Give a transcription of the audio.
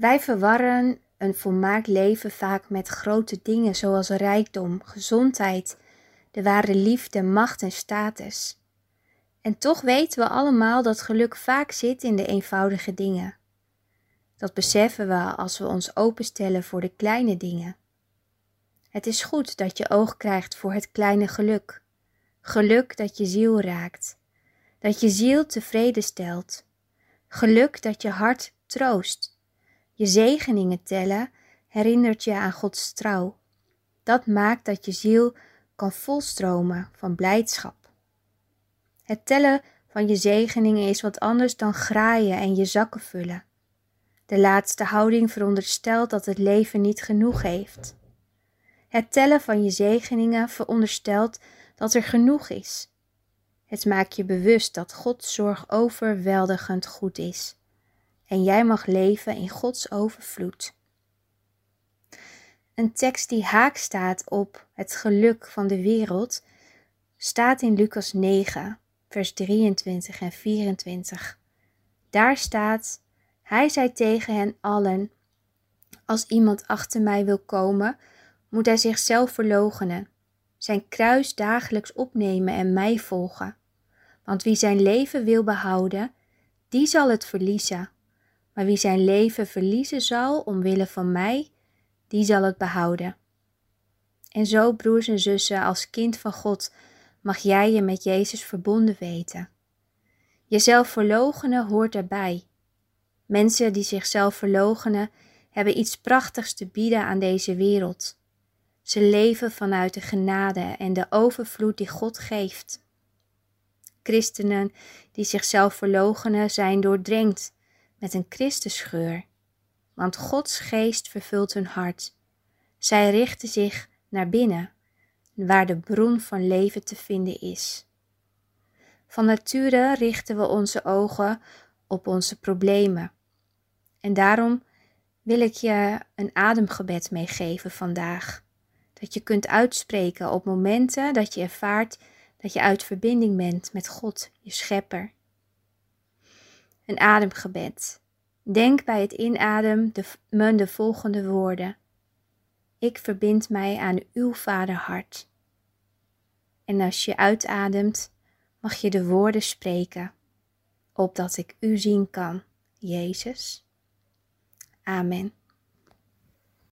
Wij verwarren een volmaakt leven vaak met grote dingen zoals rijkdom, gezondheid, de ware liefde, macht en status. En toch weten we allemaal dat geluk vaak zit in de eenvoudige dingen. Dat beseffen we als we ons openstellen voor de kleine dingen. Het is goed dat je oog krijgt voor het kleine geluk. Geluk dat je ziel raakt, dat je ziel tevreden stelt. Geluk dat je hart troost. Je zegeningen tellen herinnert je aan Gods trouw. Dat maakt dat je ziel kan volstromen van blijdschap. Het tellen van je zegeningen is wat anders dan graaien en je zakken vullen. De laatste houding veronderstelt dat het leven niet genoeg heeft. Het tellen van je zegeningen veronderstelt dat er genoeg is. Het maakt je bewust dat Gods zorg overweldigend goed is en jij mag leven in Gods overvloed. Een tekst die haak staat op het geluk van de wereld staat in Lucas 9, vers 23 en 24. Daar staat: Hij zei tegen hen allen: Als iemand achter mij wil komen, moet hij zichzelf verloochenen, zijn kruis dagelijks opnemen en mij volgen. Want wie zijn leven wil behouden, die zal het verliezen. Maar wie zijn leven verliezen zal omwille van mij, die zal het behouden. En zo, broers en zussen, als kind van God, mag jij je met Jezus verbonden weten. Jezelf verloochenen hoort erbij. Mensen die zichzelf verloochenen hebben iets prachtigs te bieden aan deze wereld. Ze leven vanuit de genade en de overvloed die God geeft. Christenen die zichzelf verloochenen zijn doordrenkt met een Christusgeur, want Gods geest vervult hun hart. Zij richten zich naar binnen, waar de bron van leven te vinden is. Van nature richten we onze ogen op onze problemen. En daarom wil ik je een ademgebed meegeven vandaag. Dat je kunt uitspreken op momenten dat je ervaart dat je uit verbinding bent met God, je schepper. Een ademgebed. Denk bij het inademen de, de volgende woorden. Ik verbind mij aan uw vaderhart. En als je uitademt, mag je de woorden spreken, opdat ik u zien kan, Jezus. Amen.